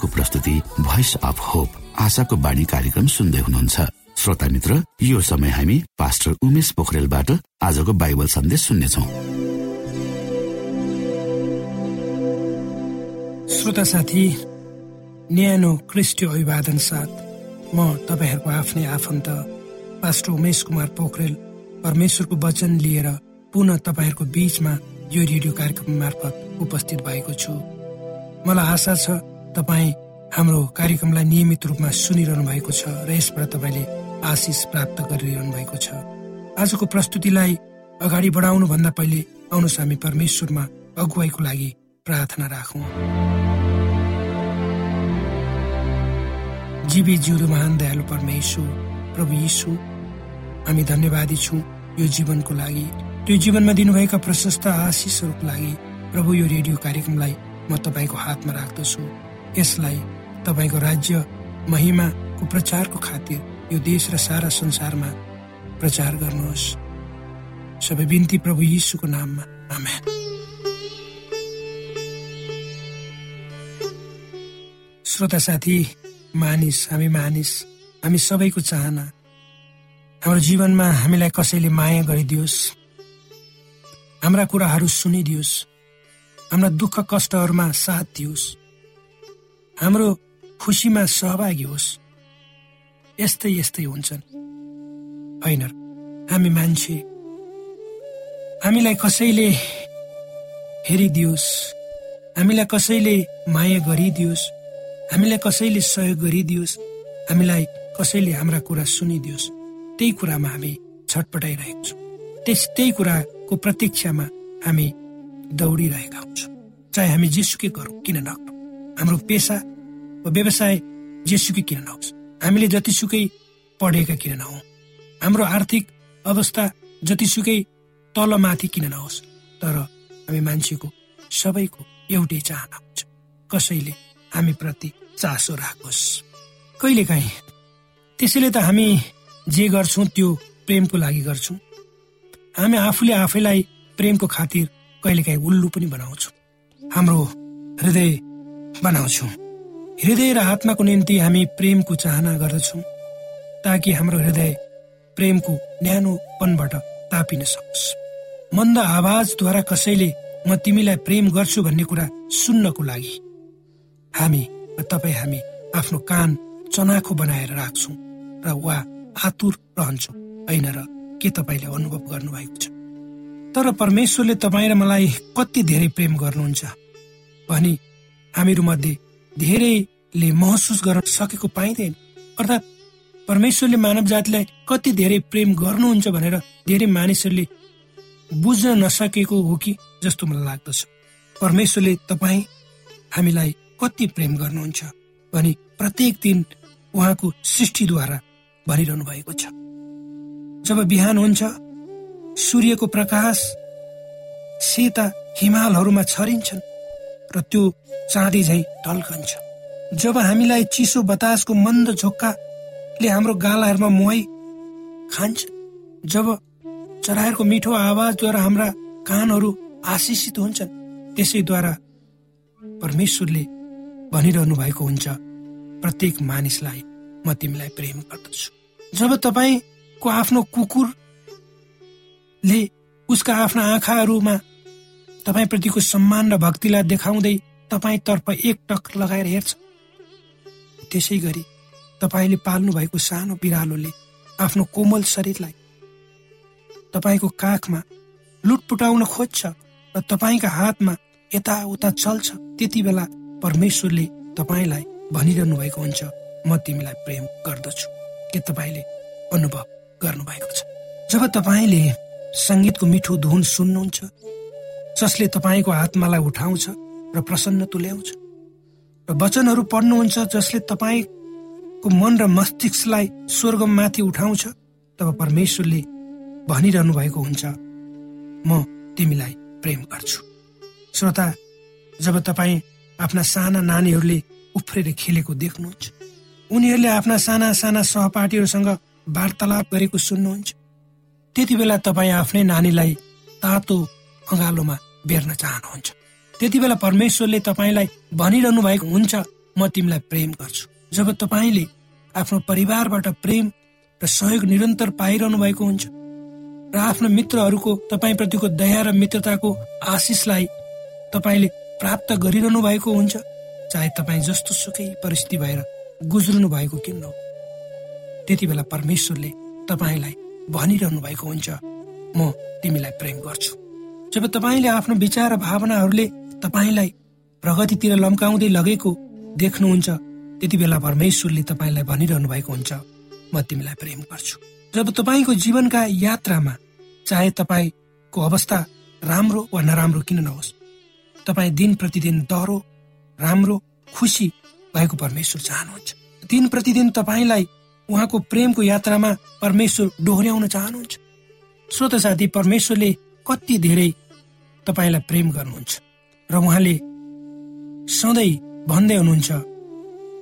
रेडियोको प्रस्तुति voice of hope आशाको बाणी कार्यक्रम सुन्दै हुनुहुन्छ। श्रोता मित्र यो समय हामी पास्टर उमेश पोखरेलबाट आजको बाइबल सन्देश सुन्नेछौ। श्रोता साथी न्यानो क्रिस्टियो अभिवादन साथ म तपाईँहरूको आफ्नै आफन्त पास्टर उमेश कुमार पोखरेल परमेश्वरको वचन लिएर पुनः तपाईँहरूको बीचमा यो रेडियो कार्यक्रम मार्फत उपस्थित भएको छु। मलाई आशा छ तपाईँ हाम्रो कार्यक्रमलाई नियमित रूपमा सुनिरहनु भएको छ र यसबाट तपाईँले आशिष प्राप्त गरिरहनु भएको छ। आजको प्रस्तुतिलाई अगाडि बढाउनु भन्दा पहिले आउनुहोस् हामी परमेश्वरमा अगुवाईको लागि प्रार्थना राखौँ। जीवी जिउँदो महान दयालु परमेश्वर प्रभु यीशु हामी धन्यवादी छौँ यो जीवनको लागि। त्यो जीवनमा दिनुभएका प्रशस्त आशिषहरूको लागि प्रभु यो रेडियो कार्यक्रमलाई म तपाईँको हातमा राख्दछु। यसलाई तपाईँको राज्य महिमाको प्रचारको खातिर यो देश र सारा संसारमा प्रचार गर्नुहोस्। सबै बिन्ती प्रभु यीशुको नाममा। आमेन। श्रोता साथी मानिस हामी मानिस हामी सबैको चाहना हाम्रो जीवनमा हामीलाई कसैले माया गरिदियोस् हाम्रा कुराहरू सुनिदियोस् हाम्रा दुःख कष्टहरूमा साथ दियोस्। हाम्रो खुसीमा सहभागी होस्। यस्तै यस्तै हुन्छन्। होइन हामी मान्छे। हामीलाई कसैले हेरिदियोस्। हामीलाई कसैले माया गरिदियोस्। हामीलाई कसैले सहयोग गरिदियोस्। हामीलाई कसैले हाम्रा कुरा सुनिदियोस्। त्यही कुरामा हामी छटपटाइरहेको छौँ। त्यस त्यही कुराको प्रतीक्षामा हामी दौडिरहेका हुन्छौँ। चाहे हामी जेसुकै गरौँ किन नगरौँ। हाम्रो पेसा व्यवसाय जेसुकै किन नहोस्। हामीले जतिसुकै पढेका किन नहौँ। हाम्रो आर्थिक अवस्था जतिसुकै तलमाथि किन नहोस्। तर हामी मान्छेको सबैको एउटै चाहना हुन्छ। कसैले हामी प्रति चासो राखोस्। कहिलेकाहीँ त्यसैले त हामी जे गर्छौँ त्यो प्रेमको लागि गर्छौँ। हामी आफूले आफैलाई प्रेमको खातिर कहिलेकाहीँ उल्लु पनि बनाउँछौँ। हाम्रो हृदय बनाउँछौँ। हृदय र आत्माको निम्ति हामी प्रेमको चाहना गर्दछौँ ताकि हाम्रो हृदय प्रेमको न्यानोपनबाट तापिन सकोस्। मन्द आवाजद्वारा कसैले म तिमीलाई प्रेम गर्छु भन्ने कुरा सुन्नको लागि हामी तपाईँ हामी आफ्नो कान चनाखो बनाएर राख्छौँ र वा आतुर रहन्छौँ होइन र के तपाईँले अनुभव गर्नुभएको छ? तर परमेश्वरले तपाईँ र मलाई कति धेरै प्रेम गर्नुहुन्छ भनी हामीहरू मध्ये धेरैले महसुस गर्न सकेको पाइँदैन। अर्थात् परमेश्वरले मानव जातिलाई कति धेरै प्रेम गर्नुहुन्छ भनेर धेरै मानिसहरूले बुझ्न नसकेको हो कि जस्तो मलाई लाग्दछ। परमेश्वरले तपाईँ हामीलाई कति प्रेम गर्नुहुन्छ भनी प्रत्येक दिन उहाँको सृष्टिद्वारा भनिरहनु भएको छ। जब बिहान हुन्छ सूर्यको प्रकाश सेता हिमालहरूमा छरिन्छन्। र त्यो चाँदी झै ढल्कन्छ। जब हामीलाई चिसो बतासको मन्द झोक्काले हाम्रो गालाहरूमा मुहाई खान्छ जब चराहरूको मिठो आवाजद्वारा हाम्रा कानहरू आशिषित हुन्छन् त्यसैद्वारा परमेश्वरले भनिरहनु भएको हुन्छ प्रत्येक मानिसलाई म तिमीलाई प्रेम गर्दछु। जब तपाईँको आफ्नो कुकुरले उसका आफ्ना आँखाहरूमा तपाईँप्रतिको सम्मान र भक्तिलाई देखाउँदै तपाईँतर्फ एक टक लगाएर हेर्छ। त्यसै गरी तपाईँले पाल्नु भएको सानो बिरालोले आफ्नो कोमल शरीरलाई तपाईँको काखमा लुटपुटाउन खोज्छ र तपाईँका हातमा यताउता चल्छ। त्यति बेला परमेश्वरले तपाईँलाई भनिरहनु भएको हुन्छ। म तिमीलाई प्रेम गर्दछु। के तपाईँले अनुभव गर्नुभएको छ? जब तपाईँले सङ्गीतको मिठो धुन सुन्नुहुन्छ जसले तपाईँको आत्मालाई उठाउँछ र प्रसन्न तुल्याउँछ। र वचनहरू पढ्नुहुन्छ जसले तपाईँको मन र मस्तिष्कलाई स्वर्गमाथि उठाउँछ तब परमेश्वरले भनिरहनु भएको हुन्छ। म तिमीलाई प्रेम गर्छु। श्रोता जब तपाईँ आफ्ना साना नानीहरूले उफ्रेर खेलेको देख्नुहुन्छ उनीहरूले आफ्ना साना साना सहपाठीहरूसँग वार्तालाप गरेको सुन्नुहुन्छ त्यति बेला तपाईँ आफ्नै नानीलाई तातो अँगालोमा बेर्न चाहनुहुन्छ। त्यति बेला परमेश्वरले तपाईँलाई भनिरहनु भएको हुन्छ म तिमीलाई प्रेम गर्छु। जब तपाईँले आफ्नो परिवारबाट प्रेम र सहयोग निरन्तर पाइरहनु भएको हुन्छ र आफ्नो मित्रहरूको तपाईँप्रतिको दया र मित्रताको आशिषलाई तपाईँले प्राप्त गरिरहनु भएको हुन्छ चाहे तपाईँ जस्तो सुकै परिस्थिति भएर गुज्रनु भएको किन त्यति बेला परमेश्वरले तपाईँलाई भनिरहनु भएको हुन्छ म तिमीलाई प्रेम गर्छु। जब तपाईँले आफ्नो विचार र भावनाहरूले तपाईँलाई प्रगतितिर लम्काउँदै लगेको देख्नुहुन्छ त्यति बेला परमेश्वरले तपाईँलाई भनिरहनु भएको हुन्छ। म तिमीलाई प्रेम गर्छु। जब तपाईँको जीवनका यात्रामा चाहे तपाईँको अवस्था राम्रो वा नराम्रो किन नहोस् तपाईँ दिन प्रतिदिन डह्रो राम्रो खुसी भएको परमेश्वर चाहनुहुन्छ। दिन प्रतिदिन तपाईँलाई उहाँको प्रेमको यात्रामा परमेश्वर डोहोऱ्याउन चाहनुहुन्छ। श्रोत साथी परमेश्वरले कति धेरै तपाईँलाई प्रेम गर्नुहुन्छ र उहाँले सधैँ भन्दै हुनुहुन्छ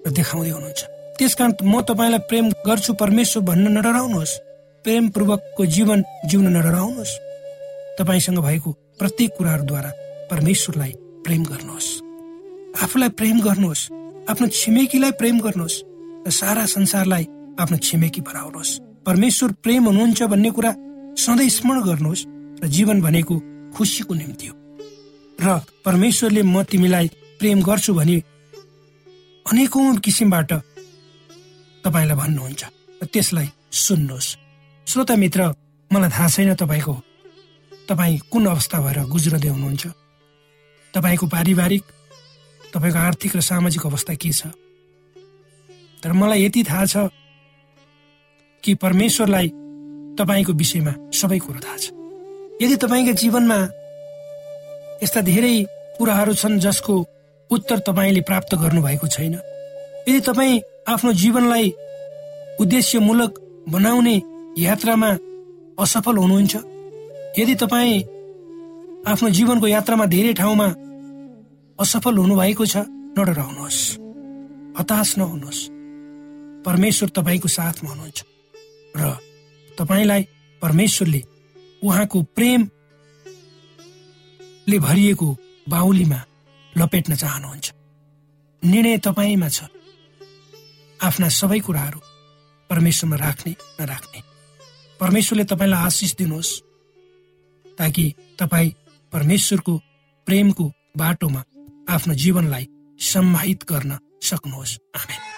र देखाउँदै हुनुहुन्छ। त्यसकारण म तपाईँलाई प्रेम गर्छु परमेश्वर भन्न नडराउनुहोस्। प्रेमपूर्वकको जीवन जिउन नडराउनुहोस्। तपाईँसँग भएको प्रत्येक कुराहरूद्वारा परमेश्वरलाई प्रेम गर्नुहोस्। आफूलाई प्रेम गर्नुहोस्। आफ्नो छिमेकीलाई प्रेम गर्नुहोस् र सारा संसारलाई आफ्नो छिमेकी बनाउनुहोस्। परमेश्वर प्रेम हुनुहुन्छ भन्ने कुरा सधैँ स्मरण गर्नुहोस् र जीवन भनेको खुसीको निम्ति हो। र परमेश्वरले म तिमीलाई प्रेम गर्छु भने अनेकौँ किसिमबाट तपाईँलाई भन्नुहुन्छ। र त्यसलाई सुन्नुहोस्। श्रोता मित्र मलाई थाहा छैन तपाईँको तपाईँ कुन अवस्था भएर गुज्रदै हुनुहुन्छ। तपाईँको पारिवारिक तपाईँको आर्थिक र सामाजिक अवस्था के छ? तर मलाई यति थाहा छ कि परमेश्वरलाई तपाईँको विषयमा सबै कुरो थाहा छ। यदि तपाईँका जीवनमा यस्ता धेरै कुराहरू छन् जसको उत्तर तपाईँले प्राप्त गर्नुभएको छैन यदि तपाईँ आफ्नो जीवनलाई उद्देश्यमूलक बनाउने यात्रामा असफल हुनुहुन्छ यदि तपाईँ आफ्नो जीवनको यात्रामा धेरै ठाउँमा असफल हुनुभएको छ नडराउनुहोस् हताश नहुनुहोस्। परमेश्वर तपाईँको साथमा हुनुहुन्छ र तपाईँलाई परमेश्वरले उहाँको प्रेमले भरिएको बाहुलीमा लपेट्न चाहनुहुन्छ। निर्णय तपाईँमा छ। आफ्ना सबै कुराहरू परमेश्वरमा राख्ने नराख्ने। परमेश्वरले तपाईँलाई आशिष दिनुहोस् ताकि तपाईँ परमेश्वरको प्रेमको बाटोमा आफ्नो जीवनलाई सम्माहित गर्न सक्नुहोस्। आमेन।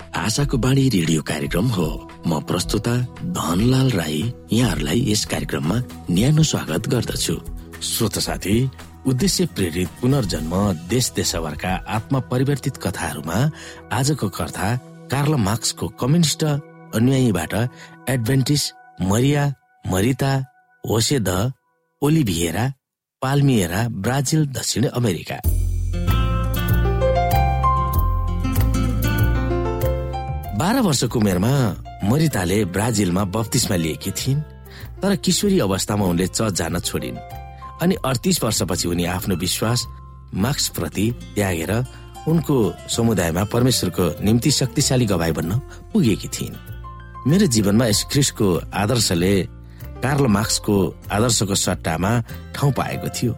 आशाको बाणी रेडियो कार्यक्रम हो। म प्रस्तुता धनलाल राई यहाँहरूलाई यस कार्यक्रममा न्यानो स्वागत गर्दछु। श्रोत साथी उद्देश्य प्रेरित पुनर्जन्म देश देशभरका आत्मा परिवर्तित कथाहरूमा आजको कथा कार्ल मार्क्सको कम्युनिस्ट अनुयायीबाट एडभेन्टिस मरिया मरिता होसेद ओलिभिएरा पाल्मिएरा ब्राजिल दक्षिण अमेरिका। बाह्र वर्षको उमेरमा मरिताले ब्राजिलमा बत्तिसमा लिएकी थिइन् तर किशोरी अवस्थामा उनले चर्च जान छोडिन् अनि अडतिस वर्षपछि उनी आफ्नो विश्वास प्रति त्यागेर उनको समुदायमा परमेश्वरको निम्ति शक्तिशाली गवाई बन्न पुगेकी थिइन्। मेरो जीवनमा यस ख्रिस्टको आदर्शले कार्ल मार्क्सको आदर्शको सट्टामा ठाउँ पाएको थियो।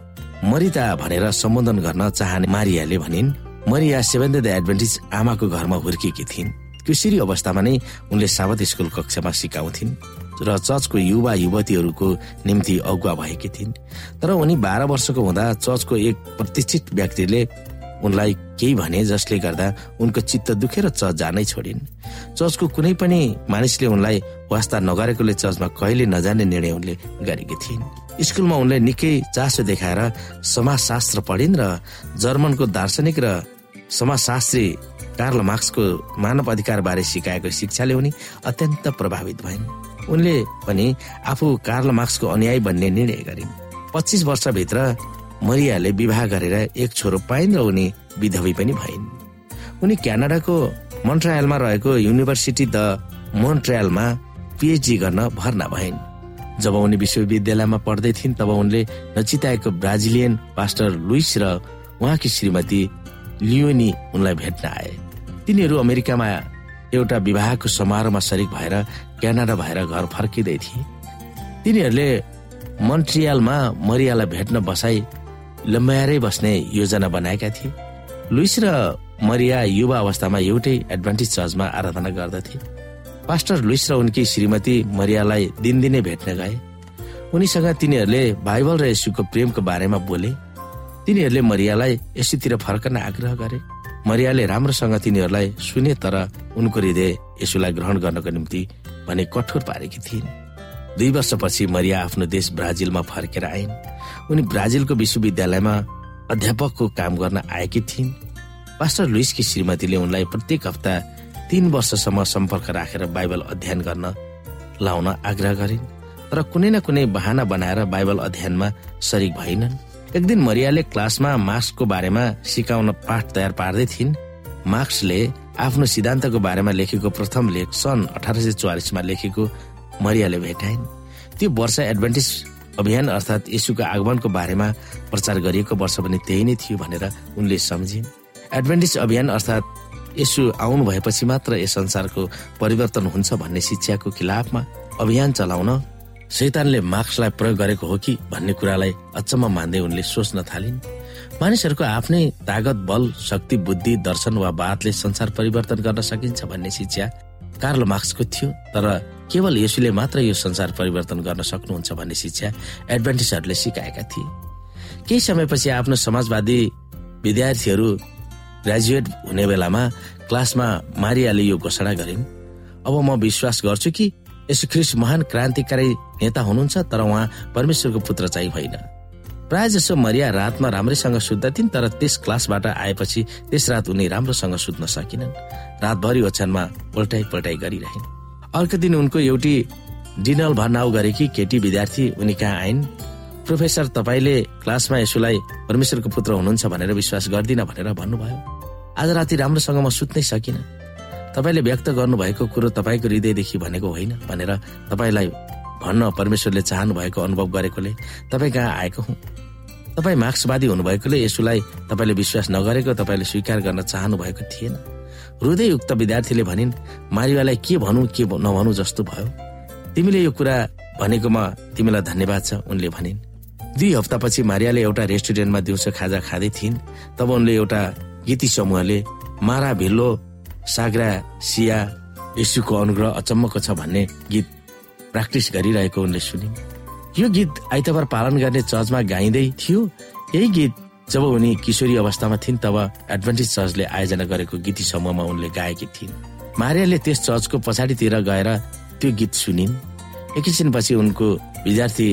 मरिता भनेर सम्बोधन गर्न चाहने मारियाले भनिन् मरिया द एडभेन्टिज आमाको घरमा हुर्किएकी थिइन्। किशोरी अवस्थामा नै उनले साबत स्कुल कक्षामा सिकाउँथिन् र चर्चको युवा युवतीहरूको निम्ति अगुवा भएकी थिइन्। तर उनी बाह्र वर्षको हुँदा चर्चको एक प्रतिष्ठित व्यक्तिले उनलाई केही भने जसले गर्दा उनको चित्त दुखेर चर्च जानै छोडिन्। चर्चको कुनै पनि मानिसले उनलाई वास्ता नगरेकोले चर्चमा कहिले नजाने निर्णय उनले गरेकी थिइन्। स्कुलमा उनले निकै चासो देखाएर समाजशास्त्र पढिन् र जर्मनको दार्शनिक र समाजशास्त्री कार्ल मार्क्सको मानव अधिकार बारे सिकाएको शिक्षाले उनी अत्यन्त प्रभावित भइन्। उनले पनि आफू कार्ल मार्क्सको अनुयायी बन्ने निर्णय गरिन्। पच्चिस वर्षभित्र मरियाले विवाह गरेर एक छोरो पाइन् र उनी विधवी पनि भइन्। उनी क्यानाडाको मन्ट्रायलमा रहेको युनिभर्सिटी द मोन्ट्रायलमा पिएचडी गर्न भर्ना भइन्। जब उनी विश्वविद्यालयमा पढ्दै थिइन् तब उनले नचिताएको ब्राजिलियन पास्टर लुइस र उहाँकी श्रीमती लियोनी उनलाई भेट्न आए। तिनीहरू अमेरिकामा एउटा विवाहको समारोहमा सरिक भएर क्यानाडा भएर घर फर्किँदै थिए। तिनीहरूले मन्ट्रियलमा मरियालाई भेट्न बसाई लम्ब्याएरै बस्ने योजना बनाएका थिए। लुइस र मरिया युवा अवस्थामा एउटै एडभान्टेज चर्चमा आराधना गर्दथे। पास्टर लुइस र उनकी श्रीमती मरियालाई दिनदिनै भेट्न गए। उनीसँग तिनीहरूले बाइबल र यसुको प्रेमको बारेमा बोले। तिनीहरूले मरियालाई यसुतिर फर्कन आग्रह गरे। मरियाले राम्रोसँग तिनीहरूलाई सुने तर उनको हृदय यसुलाई ग्रहण गर्नको निम्ति भने कठोर पारेकी थिइन्। दुई वर्षपछि मरिया आफ्नो देश ब्राजिलमा फर्केर आइन्। उनी ब्राजिलको विश्वविद्यालयमा अध्यापकको काम गर्न आएकी थिइन्। पास्टर लुइसकी श्रीमतीले उनलाई प्रत्येक हप्ता तीन वर्षसम्म सम्पर्क राखेर बाइबल अध्ययन गर्न लाउन आग्रह गरिन्। तर कुनै न कुनै बहाना बनाएर बाइबल अध्ययनमा सरिक भइनन् एक दिन मरियाले क्लासमा मार्क्सको बारेमा सिकाउन पाठ तयार पार्दै थिइन्। मार्क्सले आफ्नो सिद्धान्तको बारेमा लेखेको प्रथम लेख सन् अठार सय चौवालिसमा लेखेको मरियाले भेटाइन्। त्यो वर्ष एडभान्टेज अभियान अर्थात् यसुको आगमनको बारेमा प्रचार गरिएको वर्ष पनि त्यही नै थियो भनेर उनले सम्झिन्। एडभान्टेज अभियान अर्थात् यसु आउनु भएपछि मात्र यस संसारको परिवर्तन हुन्छ भन्ने शिक्षाको खिलाफमा अभियान चलाउन शैतानले मार्क्सलाई प्रयोग गरेको हो कि भन्ने कुरालाई अचम्म मान्दै उनले सोच्न थालिन्। मानिसहरूको आफ्नै तागत बल शक्ति बुद्धि दर्शन वा बातले संसार परिवर्तन गर्न सकिन्छ भन्ने शिक्षा कार्ल मार्क्सको थियो। तर केवल यसुले मात्र यो संसार परिवर्तन गर्न सक्नुहुन्छ भन्ने शिक्षा एडभान्टेजहरूले सिकाएका थिए। केही समयपछि आफ्नो समाजवादी विद्यार्थीहरू ग्रेजुएट हुने बेलामा क्लासमा मारियाले यो घोषणा गरिन्। अब म विश्वास गर्छु कि यसो ख्रिस महान क्रान्तिकारी नेता हुनुहुन्छ तर उहाँ परमेश्वरको पुत्र चाहिँ होइन। प्राय जसो मरिया रातमा राम्रैसँग सुत्दथिन् तर त्यस क्लासबाट आएपछि त्यस रात उनी राम्रोसँग सुत्न सकिनन्। रातभरि ओछ्यानमा पल्टाइ पल्टाइ गरिरहन्। अर्को दिन उनको एउटी डिनल भर्नाउ गरेकी केटी विद्यार्थी उनी कहाँ आइन्? प्रोफेसर तपाईँले क्लासमा यसुलाई परमेश्वरको पुत्र हुनुहुन्छ भनेर विश्वास गर्दिन भनेर भन्नुभयो। आज राति राम्रोसँग म सुत्नै सकिनँ। तपाईँले व्यक्त गर्नुभएको कुरो तपाईँको हृदयदेखि भनेको होइन भनेर तपाईँलाई भन्न परमेश्वरले चाहनु भएको अनुभव गरेकोले तपाईँ कहाँ आएको हुँ? तपाईँ मार्क्सवादी हुनुभएकोले यसुलाई तपाईँले विश्वास नगरेको तपाईँले स्वीकार गर्न चाहनु भएको थिएन। हृदययुक्त विद्यार्थीले भनिन् मारिवालाई के भनौँ के नभनौँ जस्तो भयो। तिमीले यो कुरा भनेकोमा तिमीलाई धन्यवाद छ उनले भनिन्। दुई हप्तापछि मारियाले एउटा रेस्टुरेन्टमा दिउँसो खाजा खाँदै थिइन्। तब उनले एउटा गीती समूहले मारा भिल्लो साग्रा सिया यशुको अनुग्रह अचम्मको छ भन्ने गीत प्र्याक्टिस गरिरहेको उनले सुनिन् यो गीत आइतबार पालन गर्ने चर्चमा गाइँदै थियो। यही गीत जब उनी किशोरी अवस्थामा थिइन् तब एडभान्टेज चर्चले आयोजना गरेको गीती समूहमा उनले गाएकी थिइन्। मारियाले त्यस चर्चको पछाडितिर गएर त्यो गीत सुनिन्। एकैछिनपछि उनको विद्यार्थी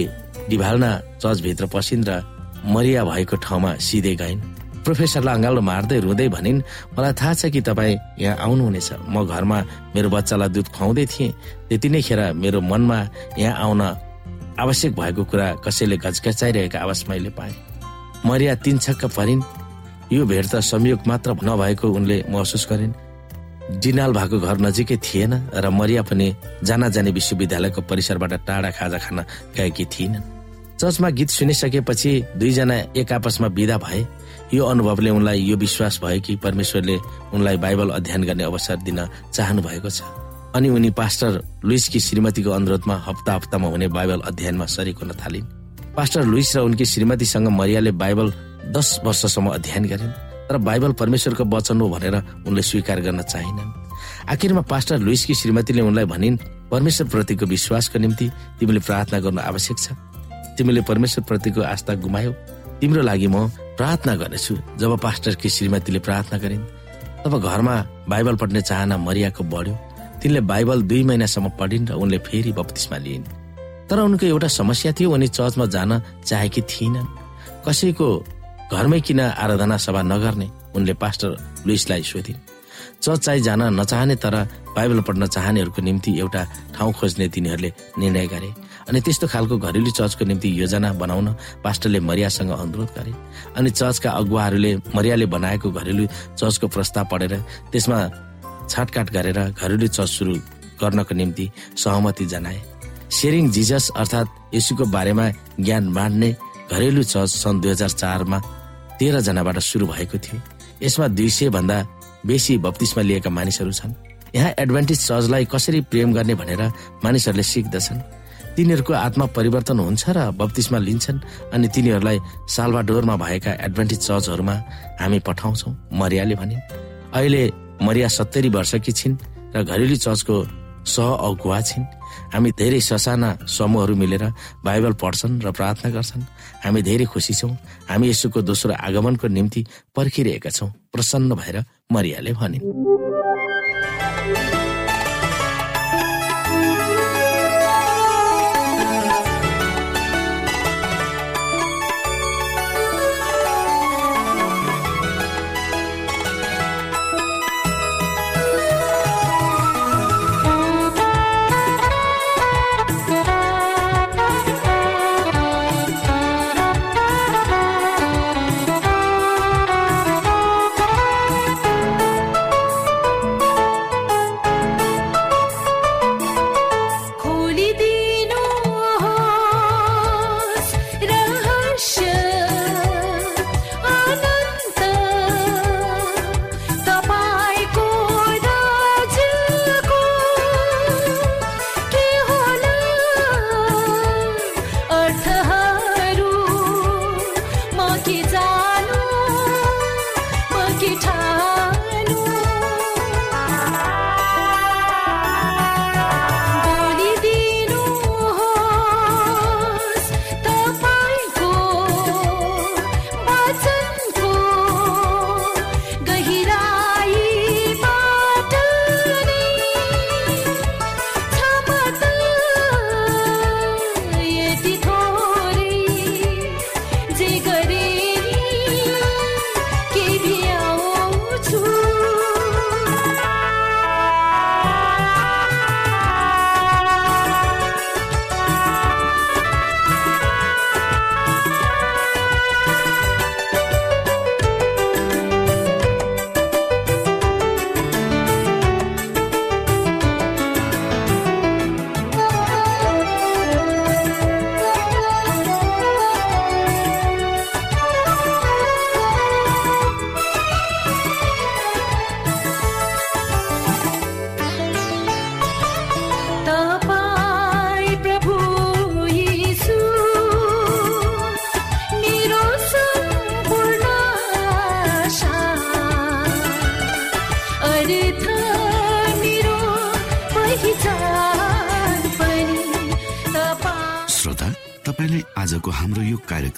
डिभालना चर्चभित्र पसिन् र मरिया भएको ठाउँमा सिधै गइन्। प्रोफेसरलाई अँगालो मार्दै रुँदै भनिन् मलाई थाहा छ कि तपाईँ यहाँ आउनुहुनेछ। म घरमा मेरो बच्चालाई दुध खुवाउँदै थिएँ। त्यति नै खेर मेरो मनमा यहाँ आउन आवश्यक भएको कुरा कसैले गचगचाइरहेको आवाज मैले पाएँ। मरिया तिन छक्क परिन्। यो भेट त संयोग मात्र नभएको उनले महसुस गरिन्। डिनाल भएको घर नजिकै थिएन र मरिया पनि जाना जाने विश्वविद्यालयको परिसरबाट टाढा खाजा खान गएकी थिइनन्। चर्चमा गीत सुनिसकेपछि दुईजना एक आपसमा विदा भए। यो अनुभवले उनलाई यो विश्वास भयो कि परमेश्वरले उनलाई बाइबल अध्ययन गर्ने अवसर दिन चाहनु भएको छ। अनि उनी पास्टर लुइसकी श्रीमतीको अनुरोधमा हप्ता हप्तामा हुने बाइबल अध्ययनमा सरिक हुन थालिन्। पास्टर लुइस र उनकी श्रीमतीसँग मरियाले बाइबल दस वर्षसम्म अध्ययन गरिन् तर बाइबल परमेश्वरको वचन हो भनेर उनले स्वीकार गर्न चाहिनन्। आखिरमा पास्टर लुइसकी श्रीमतीले उनलाई भनिन् परमेश्वर प्रतिको विश्वासको निम्ति तिमीले प्रार्थना गर्नु आवश्यक छ। तिमीले परमेश्वर प्रतिको आस्था गुमायौ। तिम्रो लागि म प्रार्थना गर्नेछु। जब पास्टरकी श्रीमतीले प्रार्थना गरिन् तब घरमा बाइबल पढ्ने चाहना मरियाको बढ्यो। तिनले बाइबल दुई महिनासम्म पढिन् र उनले फेरि बत्तिसमा लिइन्। तर उनको एउटा समस्या थियो उनी चर्चमा जान चाहेकी थिइनन्। कसैको घरमै किन आराधना सभा नगर्ने उनले पास्टर लुइसलाई सोधिन्। चर्च चाहिँ जान नचाहने तर बाइबल पढ्न चाहनेहरूको निम्ति एउटा ठाउँ खोज्ने तिनीहरूले निर्णय गरे। अनि त्यस्तो खालको घरेलु चर्चको निम्ति योजना बनाउन पास्टरले मरियासँग अनुरोध गरे। अनि चर्चका अगुवाहरूले मरियाले बनाएको घरेलु चर्चको प्रस्ताव पढेर त्यसमा छाटकाट गरेर घरेलु चर्च सुरु गर्नको निम्ति सहमति जनाए। सेरिङ जिजस अर्थात् यसुको बारेमा ज्ञान बाँड्ने घरेलु चर्च सन् दुई हजार चारमा तेह्रजनाबाट सुरु भएको थियो। यसमा दुई सय भन्दा बेसी बत्तिसमा लिएका मानिसहरू छन्। यहाँ एडभान्टेज चर्चलाई कसरी प्रेम गर्ने भनेर मानिसहरूले सिक्दछन्। तिनीहरूको आत्मा परिवर्तन हुन्छ र बत्तिसमा लिन्छन् अनि तिनीहरूलाई सालवाडोरमा भएका एडभान्टेज चर्चहरूमा हामी पठाउँछौ। मरियाले भने अहिले मरिया सत्तरी वर्षकी छिन् र घरेलु चर्चको सह अगुवा छिन्। हामी धेरै ससाना समूहहरू मिलेर बाइबल पढ्छन् र प्रार्थना गर्छन्। हामी धेरै खुसी छौँ। हामी यसोको दोस्रो आगमनको निम्ति पर्खिरहेका छौँ। प्रसन्न भएर मरियाले भनिन्